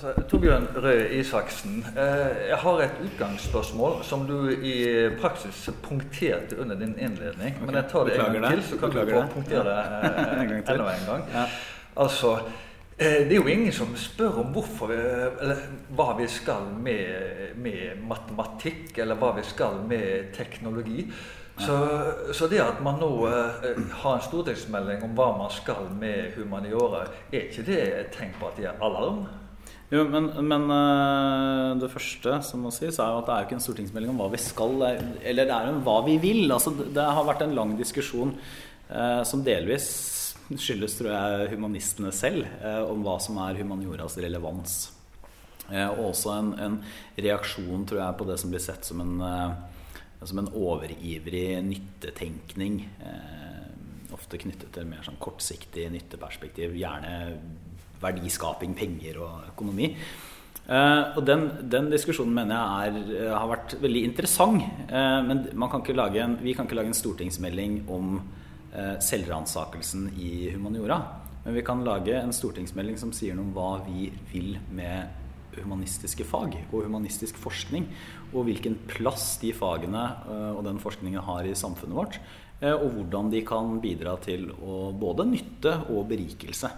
Altså, Torbjørn Røe Isaksen, eh, jeg har et utgangsspørsmål som du i praksis punkterte under din innledning. Okay. Men jeg tar det en gang til, så kan Beklager du få punktere det eh, en gang til. enda en gang. Ja. Altså, eh, det er jo ingen som spør om hvorfor, eller hva vi skal med, med matematikk, eller hva vi skal med teknologi. Så, så, det at man nå eh, har en stortingsmelding om hva man skal med humaniora, er ikke det et tegn på at de er alarm? Jo, men, men uh, det første som må sies, er jo at det er jo ikke en stortingsmelding om hva vi skal, eller det er jo hva vi vil. Altså, det har vært en lang diskusjon eh, som delvis skyldes, tror jeg, humanistene selv, eh, om hva som er humanioras relevans. og også en, en, reaksjon, tror jeg, på det som blir sett som en som en overivrig nyttetenkning. Eh, ofte knyttet til mer sånn kortsiktig nytteperspektiv. Gjerne verdiskaping, penger og økonomi. Uh, og den, den, diskusjonen mener jeg er, eh, har vært veldig interessant. Uh, men kan en, vi kan ikke lage en stortingsmelding om uh, selvransakelsen i humaniora. Men vi kan lage en stortingsmelding som sier noe om hva vi vil med humanistiske fag og humanistisk forskning, og hvilken plass de fagene og den forskningen har i samfunnet vårt, og hvordan de kan bidra til å både nytte og berikelse.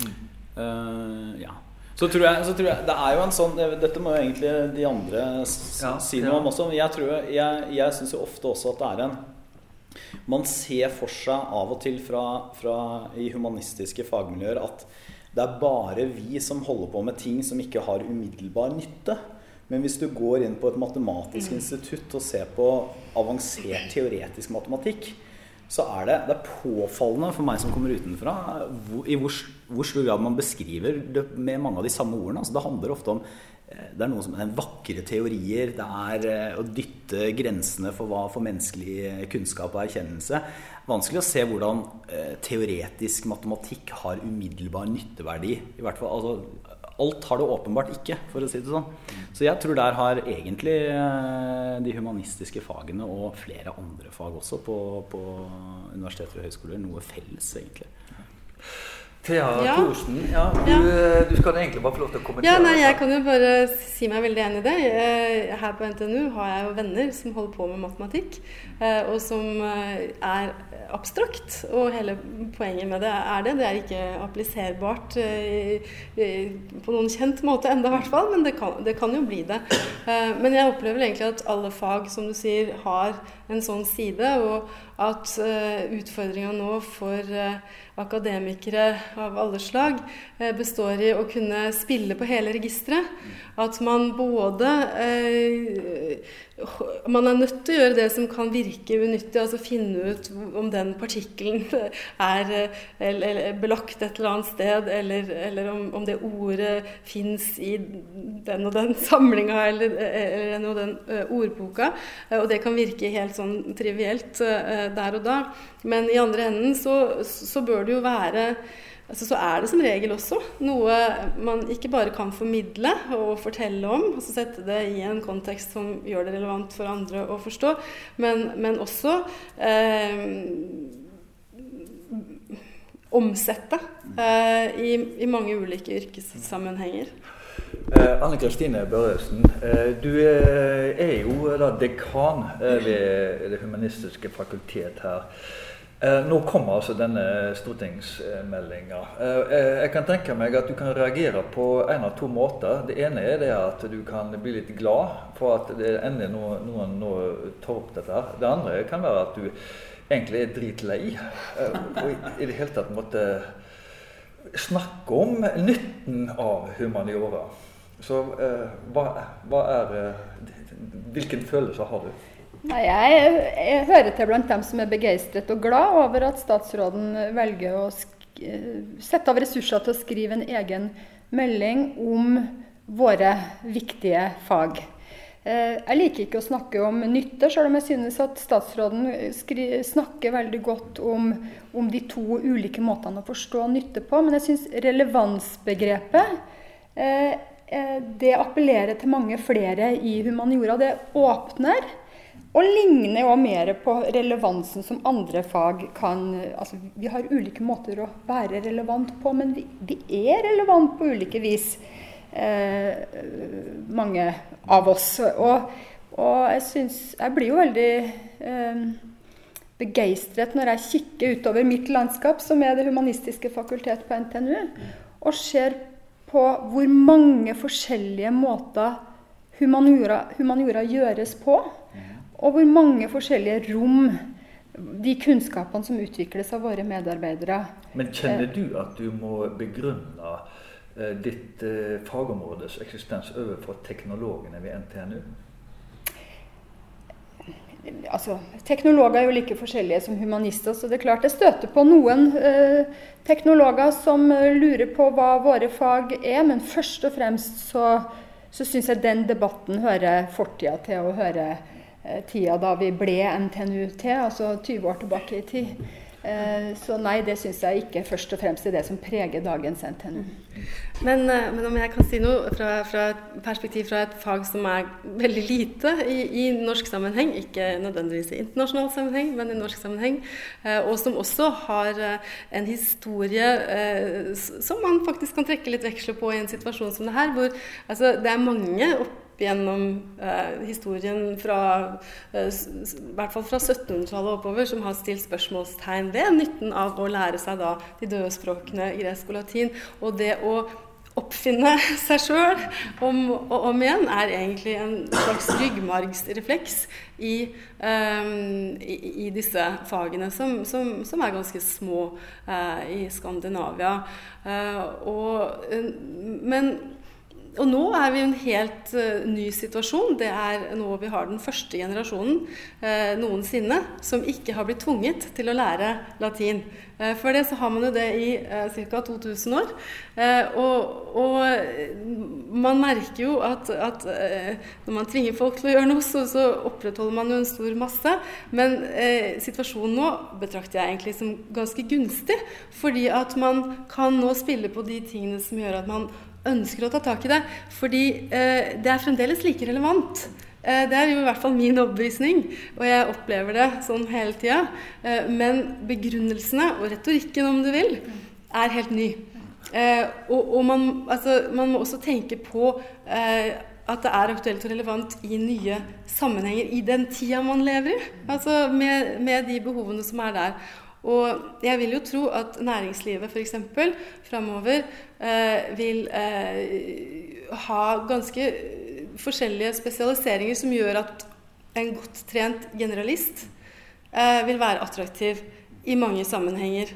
Mm. Uh, ja. Så tror, jeg, så tror jeg, Det er jo en sånn Dette må jo egentlig de andre ja, si noe om også. Jeg, tror, jeg, jeg syns jo ofte også at det er en Man ser for seg av og til fra, fra i humanistiske fagmiljøer at det er bare vi som holder på med ting som ikke har umiddelbar nytte. Men hvis du går inn på et matematisk mm. institutt og ser på avansert teoretisk matematikk, så er det, det er påfallende for meg som kommer utenfra, i hvor, hvor stor grad man beskriver det med mange av de samme ordene. Altså det handler ofte om eh, det er noe som er vakre teorier. Det er eh, å dytte grensene for hva for menneskelig kunnskap og erkjennelse vanskelig å se hvordan eh, teoretisk matematikk har umiddelbar nytteverdi. I hvert fall, altså, alt har det åpenbart ikke, for å si det sånn. Så jeg tror der har egentlig eh, de humanistiske fagene og flere andre fag også på, på universiteter og høyskoler noe felles, egentlig. Thea ja. Thorsen, ja, du, ja. du, skal egentlig bare få lov til å kommentere. Ja, nei, Jeg kan jo bare si meg veldig enig i det. Her på NTNU har jeg jo venner som holder på med matematikk, eh, og som eh, er abstrakt. Og hele poenget med det er det. Det er ikke appliserbart eh, på noen kjent måte enda, i hvert fall, men det kan, det kan jo bli det. Men jeg opplever egentlig at alle fag, som du sier, har en sånn side, og at utfordringa nå for akademikere av alle slag eh, består i å kunne spille på hele registeret. At man både eh, Man er nødt til å gjøre det som kan virke unyttig, altså finne ut om den partikkelen er eller, belagt et eller annet sted, eller, eller om, om, det ordet fins i den og den samlinga eller, eller den og den ordboka. Og det kan virke helt sånn trivielt der og da. Men i andre enden så, så bør det jo være altså så er det som regel også noe man ikke bare kan formidle og fortelle om, altså sette det i en kontekst som gjør det relevant for andre å forstå, men, men også eh, omsette eh, i, i, mange ulike yrkessammenhenger. Eh, Anne Kristine Børresen, eh, du er, er jo da dekan eh, ved Det humanistiske fakultet her. Eh, nå kommer altså denne stortingsmeldinga. Eh, eh, jeg kan tenke meg at du kan reagere på en av to måter. Det ene er det at du kan bli litt glad for at det endelig noen, noen nå tar opp dette. Det andre kan være at du egentlig er dritlei og i det hele tatt måtte snakke om nytten av humaniora. Så hva, hva er Hvilken følelse har du? Nei, jeg, jeg, hører til blant dem som er begeistret og glad over at statsråden velger å sette av ressurser til å skrive en egen melding om våre viktige fag. Eh, jeg liker ikke å snakke om nytte, selv om jeg synes at statsråden snakker veldig godt om, om, de to ulike måtene å forstå nytte på. Men jeg syns relevansbegrepet eh, eh, det appellerer til mange flere i humaniora. Det åpner og ligner jo mer på relevansen som andre fag kan altså Vi har ulike måter å være relevant på, men vi, vi er relevant på ulike vis. eh, mange av oss. Og, og jeg, syns jeg blir jo veldig eh, begeistret når jeg kikker utover mitt landskap, som er Det humanistiske fakultet på NTNU, og ser på hvor mange forskjellige måter humaniora, humaniora gjøres på. Og hvor mange forskjellige rom de kunnskapene som utvikles av våre medarbeidere. Men kjenner du at du må begrunne eh, ditt eh, fagområdes eksistens overfor teknologene ved NTNU? altså, Teknologer er jo like forskjellige som humanister, så det er klart jeg støter på noen eh, teknologer som eh, lurer på hva våre fag er, men først og fremst så, så syns jeg den debatten hører fortida til å høre eh, tida da vi ble NTNUT, altså 20 år tilbake i tid. Eh, så nei, det syns jeg ikke først og fremst er det som preger dagens NTNU. Men, eh, men om jeg kan si noe fra, fra, et perspektiv fra et fag som er veldig lite i, i, norsk sammenheng, ikke nødvendigvis i internasjonal sammenheng, men i norsk sammenheng, eh, og som også har en historie som man faktisk kan trekke litt veksler på i en situasjon som det her, hvor altså, det er mange opp gjennom eh, historien fra eh, i hvert fall fra 1700-tallet oppover som har stilt spørsmålstegn ved nytten av å lære seg da de døde språkene gresk og latin. Og det å oppfinne seg sjøl om og om igjen er egentlig en slags ryggmargsrefleks i, um, i, i, disse fagene, som, som, som er ganske små uh, i Skandinavia. Uh, og, uh, men og nå er vi i en helt uh, ny situasjon. Det er nå vi har den første generasjonen uh, noensinne som ikke har blitt tvunget til å lære latin. Uh, før det så har man jo det i ca. 2000 år. Og, og, man merker jo at, at når man tvinger folk til å gjøre noe, så, så opprettholder man jo en stor masse. Men situasjonen nå betrakter jeg egentlig som ganske gunstig. Fordi at man kan nå spille på de tingene som gjør at man ønsker å ta tak i det. Fordi eh, det er fremdeles like relevant. Eh, det er jo i hvert fall min overbevisning, og jeg opplever det sånn hele tida. Eh, men begrunnelsene, og retorikken om du vil, er helt ny. Eh, og, og man, altså, man, må også tenke på eh, at det er aktuelt og relevant i nye sammenhenger i den tida man lever i. Altså med, med de behovene som er der. Og jeg vil jo tro at næringslivet f.eks. framover eh, vil eh, ha ganske forskjellige spesialiseringer som gjør at en godt trent generalist eh, vil være attraktiv i mange sammenhenger.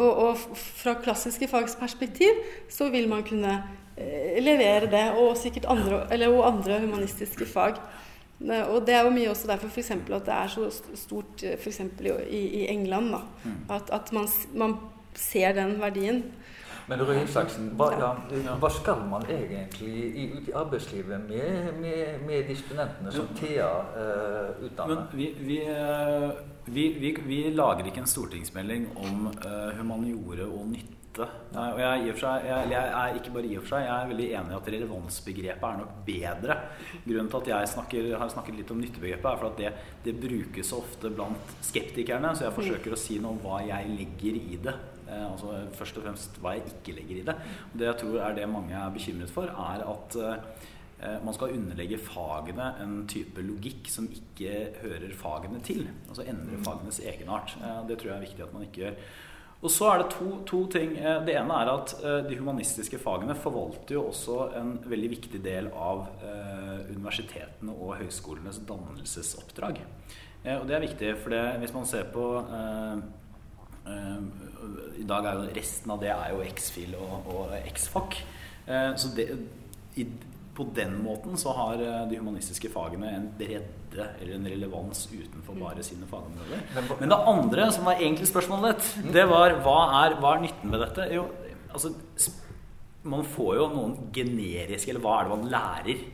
Og, og fra klassiske fags perspektiv så vil man kunne eh, levere det, og sikkert andre, eller, og andre humanistiske fag. Og Det er jo mye også derfor for at det er så stort eh, f.eks. I, i England. Mm. At, at man, man, ser den verdien. Men Røe Isaksen, hva, ja, hva, skal man egentlig ut i arbeidslivet med, med, med de studentene som Thea uh, utdanner? Vi, vi, uh, vi, vi, lager ikke en stortingsmelding om uh, humaniore og nytte nytte. Og jeg, seg, jeg, jeg, er ikke bare i og for seg, jeg er veldig enig i at relevansbegrepet er nok bedre. Grunnen til at jeg snakker, har snakket litt om nyttebegrepet, er for at det, det brukes ofte blant skeptikerne. Så jeg forsøker å si noe om hva jeg legger i det. Eh, altså Først og fremst hva jeg ikke legger i det. Og det jeg tror er det mange er bekymret for, er at eh, man skal underlegge fagene en type logikk som ikke hører fagene til. Altså endre fagenes egenart. Eh, det tror jeg er viktig at man ikke gjør. Og så er det to, to, ting. Eh, det ene er at eh, de humanistiske fagene forvalter jo også en veldig viktig del av eh, universitetene og høyskolenes dannelsesoppdrag. Og det er viktig, for det, hvis man ser på I dag er jo resten av det er jo X-FIL og, og X-FAC. Så det, i, på den måten så har de humanistiske fagene en bredde eller en relevans utenfor bare sine fagområder. Men det andre, som var egentlig spørsmålet ditt, det var hva er, hva er nytten med dette? Jo, altså man får jo noen generiske Eller hva er det man lærer?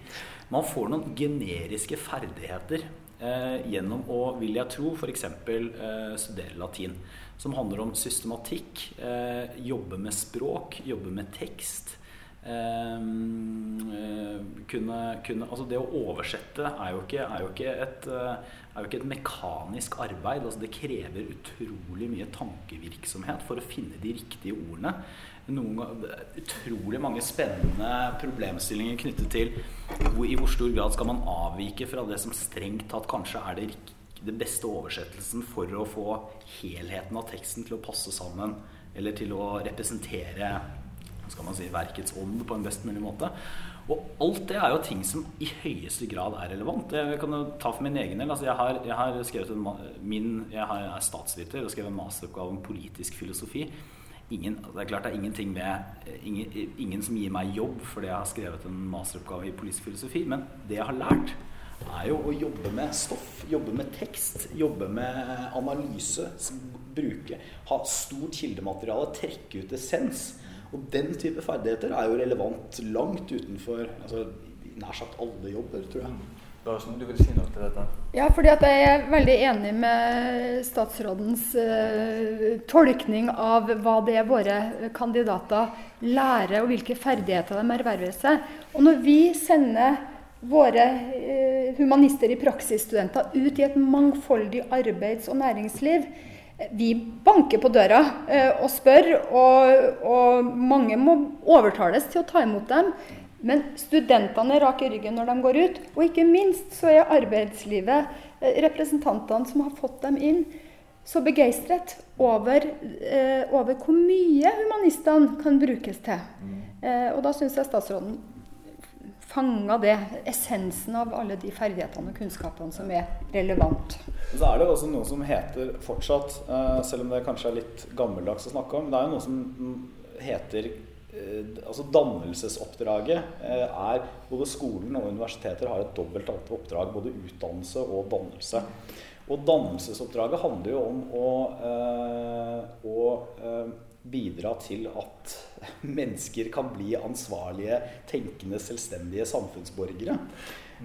Man får noen generiske ferdigheter eh, gjennom å, vil jeg tro, f.eks. Eh, studere latin. Som handler om systematikk, eh, jobbe med språk, jobbe med tekst. Eh, eh kunne, kunne, altså Det å oversette er jo ikke, er jo ikke, et, er jo ikke et, mekanisk arbeid. Altså det krever utrolig mye tankevirksomhet for å finne de riktige ordene. Noen, utrolig mange spennende problemstillinger knyttet til hvor, i hvor stor grad skal man avvike fra det som strengt tatt kanskje er det, det beste oversettelsen for å få helheten av teksten til å passe sammen, eller til å representere skal man si, verkets ånd på en best mulig måte. Og alt det er jo ting som i høyeste grad er relevant. Jeg kan jo ta for min egen del. Altså jeg, har, jeg har en, min, jeg er statsviter og skrevet en masteroppgave om politisk filosofi. Ingen, det er klart det er ingenting med ingen, ingen, som gir meg jobb fordi jeg har skrevet en masteroppgave i politisk filosofi, men det jeg har lært, er jo å jobbe med stoff, jobbe med tekst, jobbe med analyse, bruke, ha stort kildemateriale, trekke ut essens. Og den type ferdigheter er jo relevant langt utenfor altså, nær sagt alle jobber, tror jeg. Larsen, du vil si noe til dette? Ja, fordi jeg er veldig enig med statsrådens uh, tolkning av hva det er våre kandidater lærer, og hvilke ferdigheter de erverver seg. Og når vi sender våre uh, humanister i praksisstudenter ut i et mangfoldig arbeids- og næringsliv, vi banker på døra eh, og spør, og, og, mange må overtales til å ta imot dem. Men studentene er rak i ryggen når de går ut. Og ikke minst så er arbeidslivet, eh, representantene som har fått dem inn, så begeistret over, eh, over hvor mye humanistene kan brukes til. Mm. Eh, og da syns jeg statsråden fanga det, essensen av alle de ferdighetene og kunnskapene som er relevant. Så er det også noe som heter fortsatt, eh, selv om det kanskje er litt gammeldags å snakke om, det er jo noe som heter eh, altså Dannelsesoppdraget eh, er Både skolen og universiteter har et dobbelt oppdrag, både utdannelse og dannelse. Og dannelsesoppdraget handler jo om å, å bidra til at mennesker kan bli ansvarlige, tenkende, selvstendige samfunnsborgere.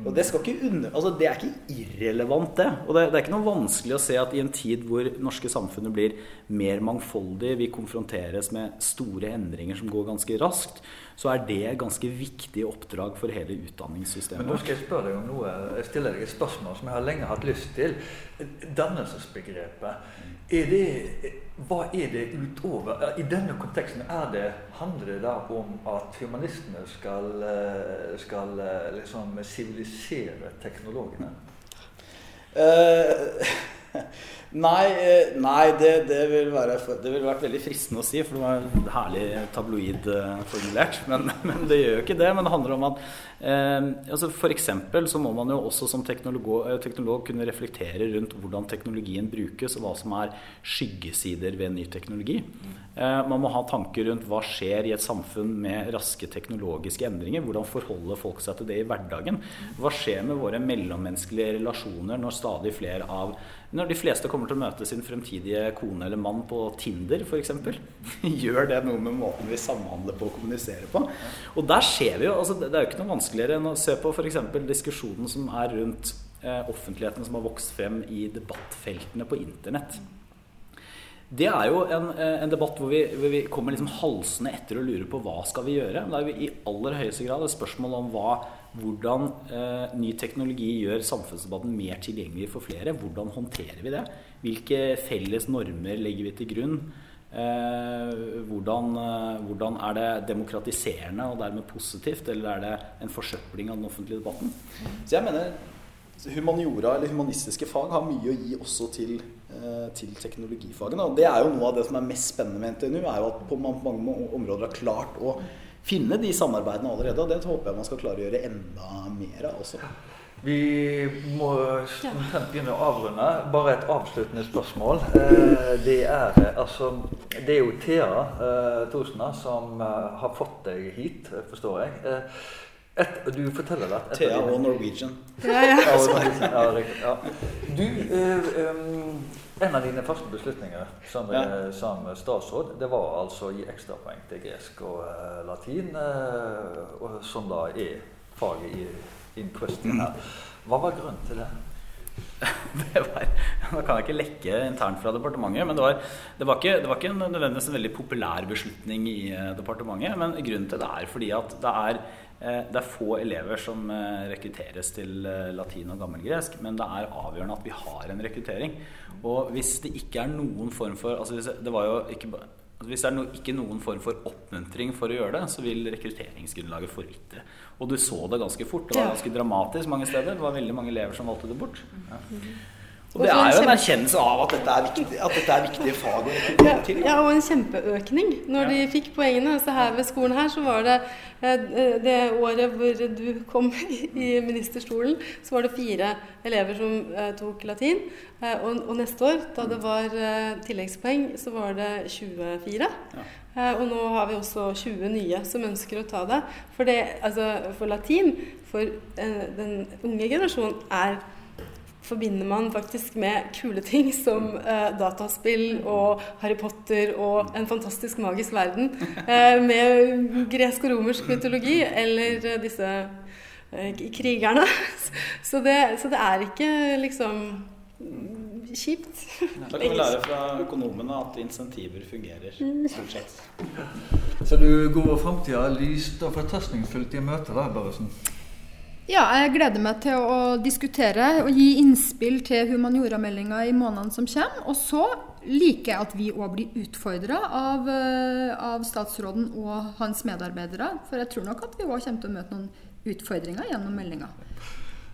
Og det, under, altså det, er ikke irrelevant, det. Og det, det, er ikke noe vanskelig å se at i en tid hvor norske samfunnet blir mer mangfoldig, vi konfronteres med store endringer som går ganske raskt, så er det et ganske viktig oppdrag for hele utdanningssystemet. Men nå skal jeg spørre deg om noe. Jeg stiller deg et spørsmål som jeg har lenge hatt lyst til. Dannelsesbegrepet. Er det, hva er det utover I denne konteksten det, handler det da om at humanistene skal, eh, skal eh, liksom sivilisere teknologene? Uh, Nei, eh, nei det, det, vil være, det ville vært veldig fristende å si, for det var herlig tabloid eh, formulert. Men, men, det gjør jo ikke det. Men det handler om at eh, altså F.eks. så må man jo også som teknolog, eh, teknolog, kunne reflektere rundt hvordan teknologien brukes, og hva som er skyggesider ved ny teknologi. Eh, man må ha tanker rundt hva skjer i et samfunn med raske teknologiske endringer. Hvordan forholder folk seg til det i hverdagen? Hva skjer med våre mellommenneskelige relasjoner når stadig flere av når de fleste kommer til å møte sin fremtidige kone eller mann på Tinder f.eks. Gjør det noe med måten vi samhandler på og kommuniserer på? Og der ser vi jo, altså Det er jo ikke noe vanskeligere enn å se på f.eks. diskusjonen som er rundt eh, offentligheten som har vokst frem i debattfeltene på internett. Det er jo en, eh, en debatt hvor vi, hvor vi kommer liksom halsende etter og lurer på hva skal vi gjøre. Det er jo i aller høyeste grad et spørsmål om hva hvordan eh, ny teknologi gjør samfunnsdebatten mer tilgjengelig for flere. Hvordan håndterer vi det? Hvilke felles normer legger vi til grunn? Eh, hvordan, eh, hvordan, er det demokratiserende og dermed positivt, eller er det en forsøpling av den offentlige debatten? Så jeg mener humaniora eller humanistiske fag har mye å gi også til, eh, til teknologifagene. Og det er jo noe av det som er mest spennende med NTNU, er jo at på mange områder har klart å finne de samarbeidene allerede. Og det håper jeg man skal klare å gjøre enda mer av også. Vi må omtrent begynne å avrunde. Bare et avsluttende spørsmål. Eh, det er, altså, det er jo Thea eh, Thorsena som eh, har fått deg hit, forstår jeg. Et, du forteller det. Thea og Norwegian. Ja, ja. ja, ja. Du, um, en av dine første beslutninger som, ja. som, statsråd, det var altså å gi ekstrapoeng til gresk og uh, latin, uh, og, som da er faget i in question her. Hva var grunnen til det? det var, Nå kan jeg ikke lekke internt fra departementet, men det var, det var, ikke, det var ikke nødvendigvis en veldig populær beslutning i eh, departementet. Men grunnen til det er fordi at det er, eh, det er få elever som eh, rekrutteres til latin og gammelgresk, men det er avgjørende at vi har en rekruttering. Og hvis det ikke er noen form for altså Det var jo ikke hvis det er no, ikke noen form for oppmuntring for å gjøre det, så vil rekrutteringsgrunnlaget forvitre. Og du så det ganske fort. Det var ganske dramatisk mange steder. Det var veldig mange elever som valgte det bort. Ja. Og det er jo en erkjennelse av at dette er, viktig, at dette er viktige fag til. Ja, og en kjempeøkning når de fikk poengene. Så her ved skolen her så var det eh, det året hvor du kom i ministerstolen, så var det fire elever som eh, tok latin. Eh, og, og neste år, da det var tilleggspoeng, så var det 24. Ja. Og nå har vi også 20 nye som ønsker å ta det. For, det, altså, for latin, for den unge generasjonen, er forbinder man faktisk med kule ting som eh, dataspill og Harry Potter og en fantastisk magisk verden eh, med gresk og romersk mytologi eller eh, disse eh, krigerne. Så det, så det, er ikke liksom kjipt. Da kan vi lære fra økonomene at insentiver fungerer stort sett. Så du går framtida lyst og fortrøstningsfullt i møte, da, Børresen? Ja, jeg gleder meg til å diskutere og gi innspill til humaniorameldinga i månedene som kommer. Og så liker jeg at vi òg blir utfordra av, eh, av, statsråden og hans medarbeidere. For jeg tror nok at vi òg kommer til å møte noen utfordringer gjennom meldinga.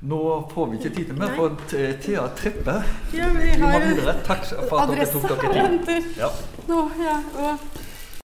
Nå får vi ikke tid til mer, for Thea Trippe ja, vi har Takk for at dere tok dere tid. Ja. Nå, ja, og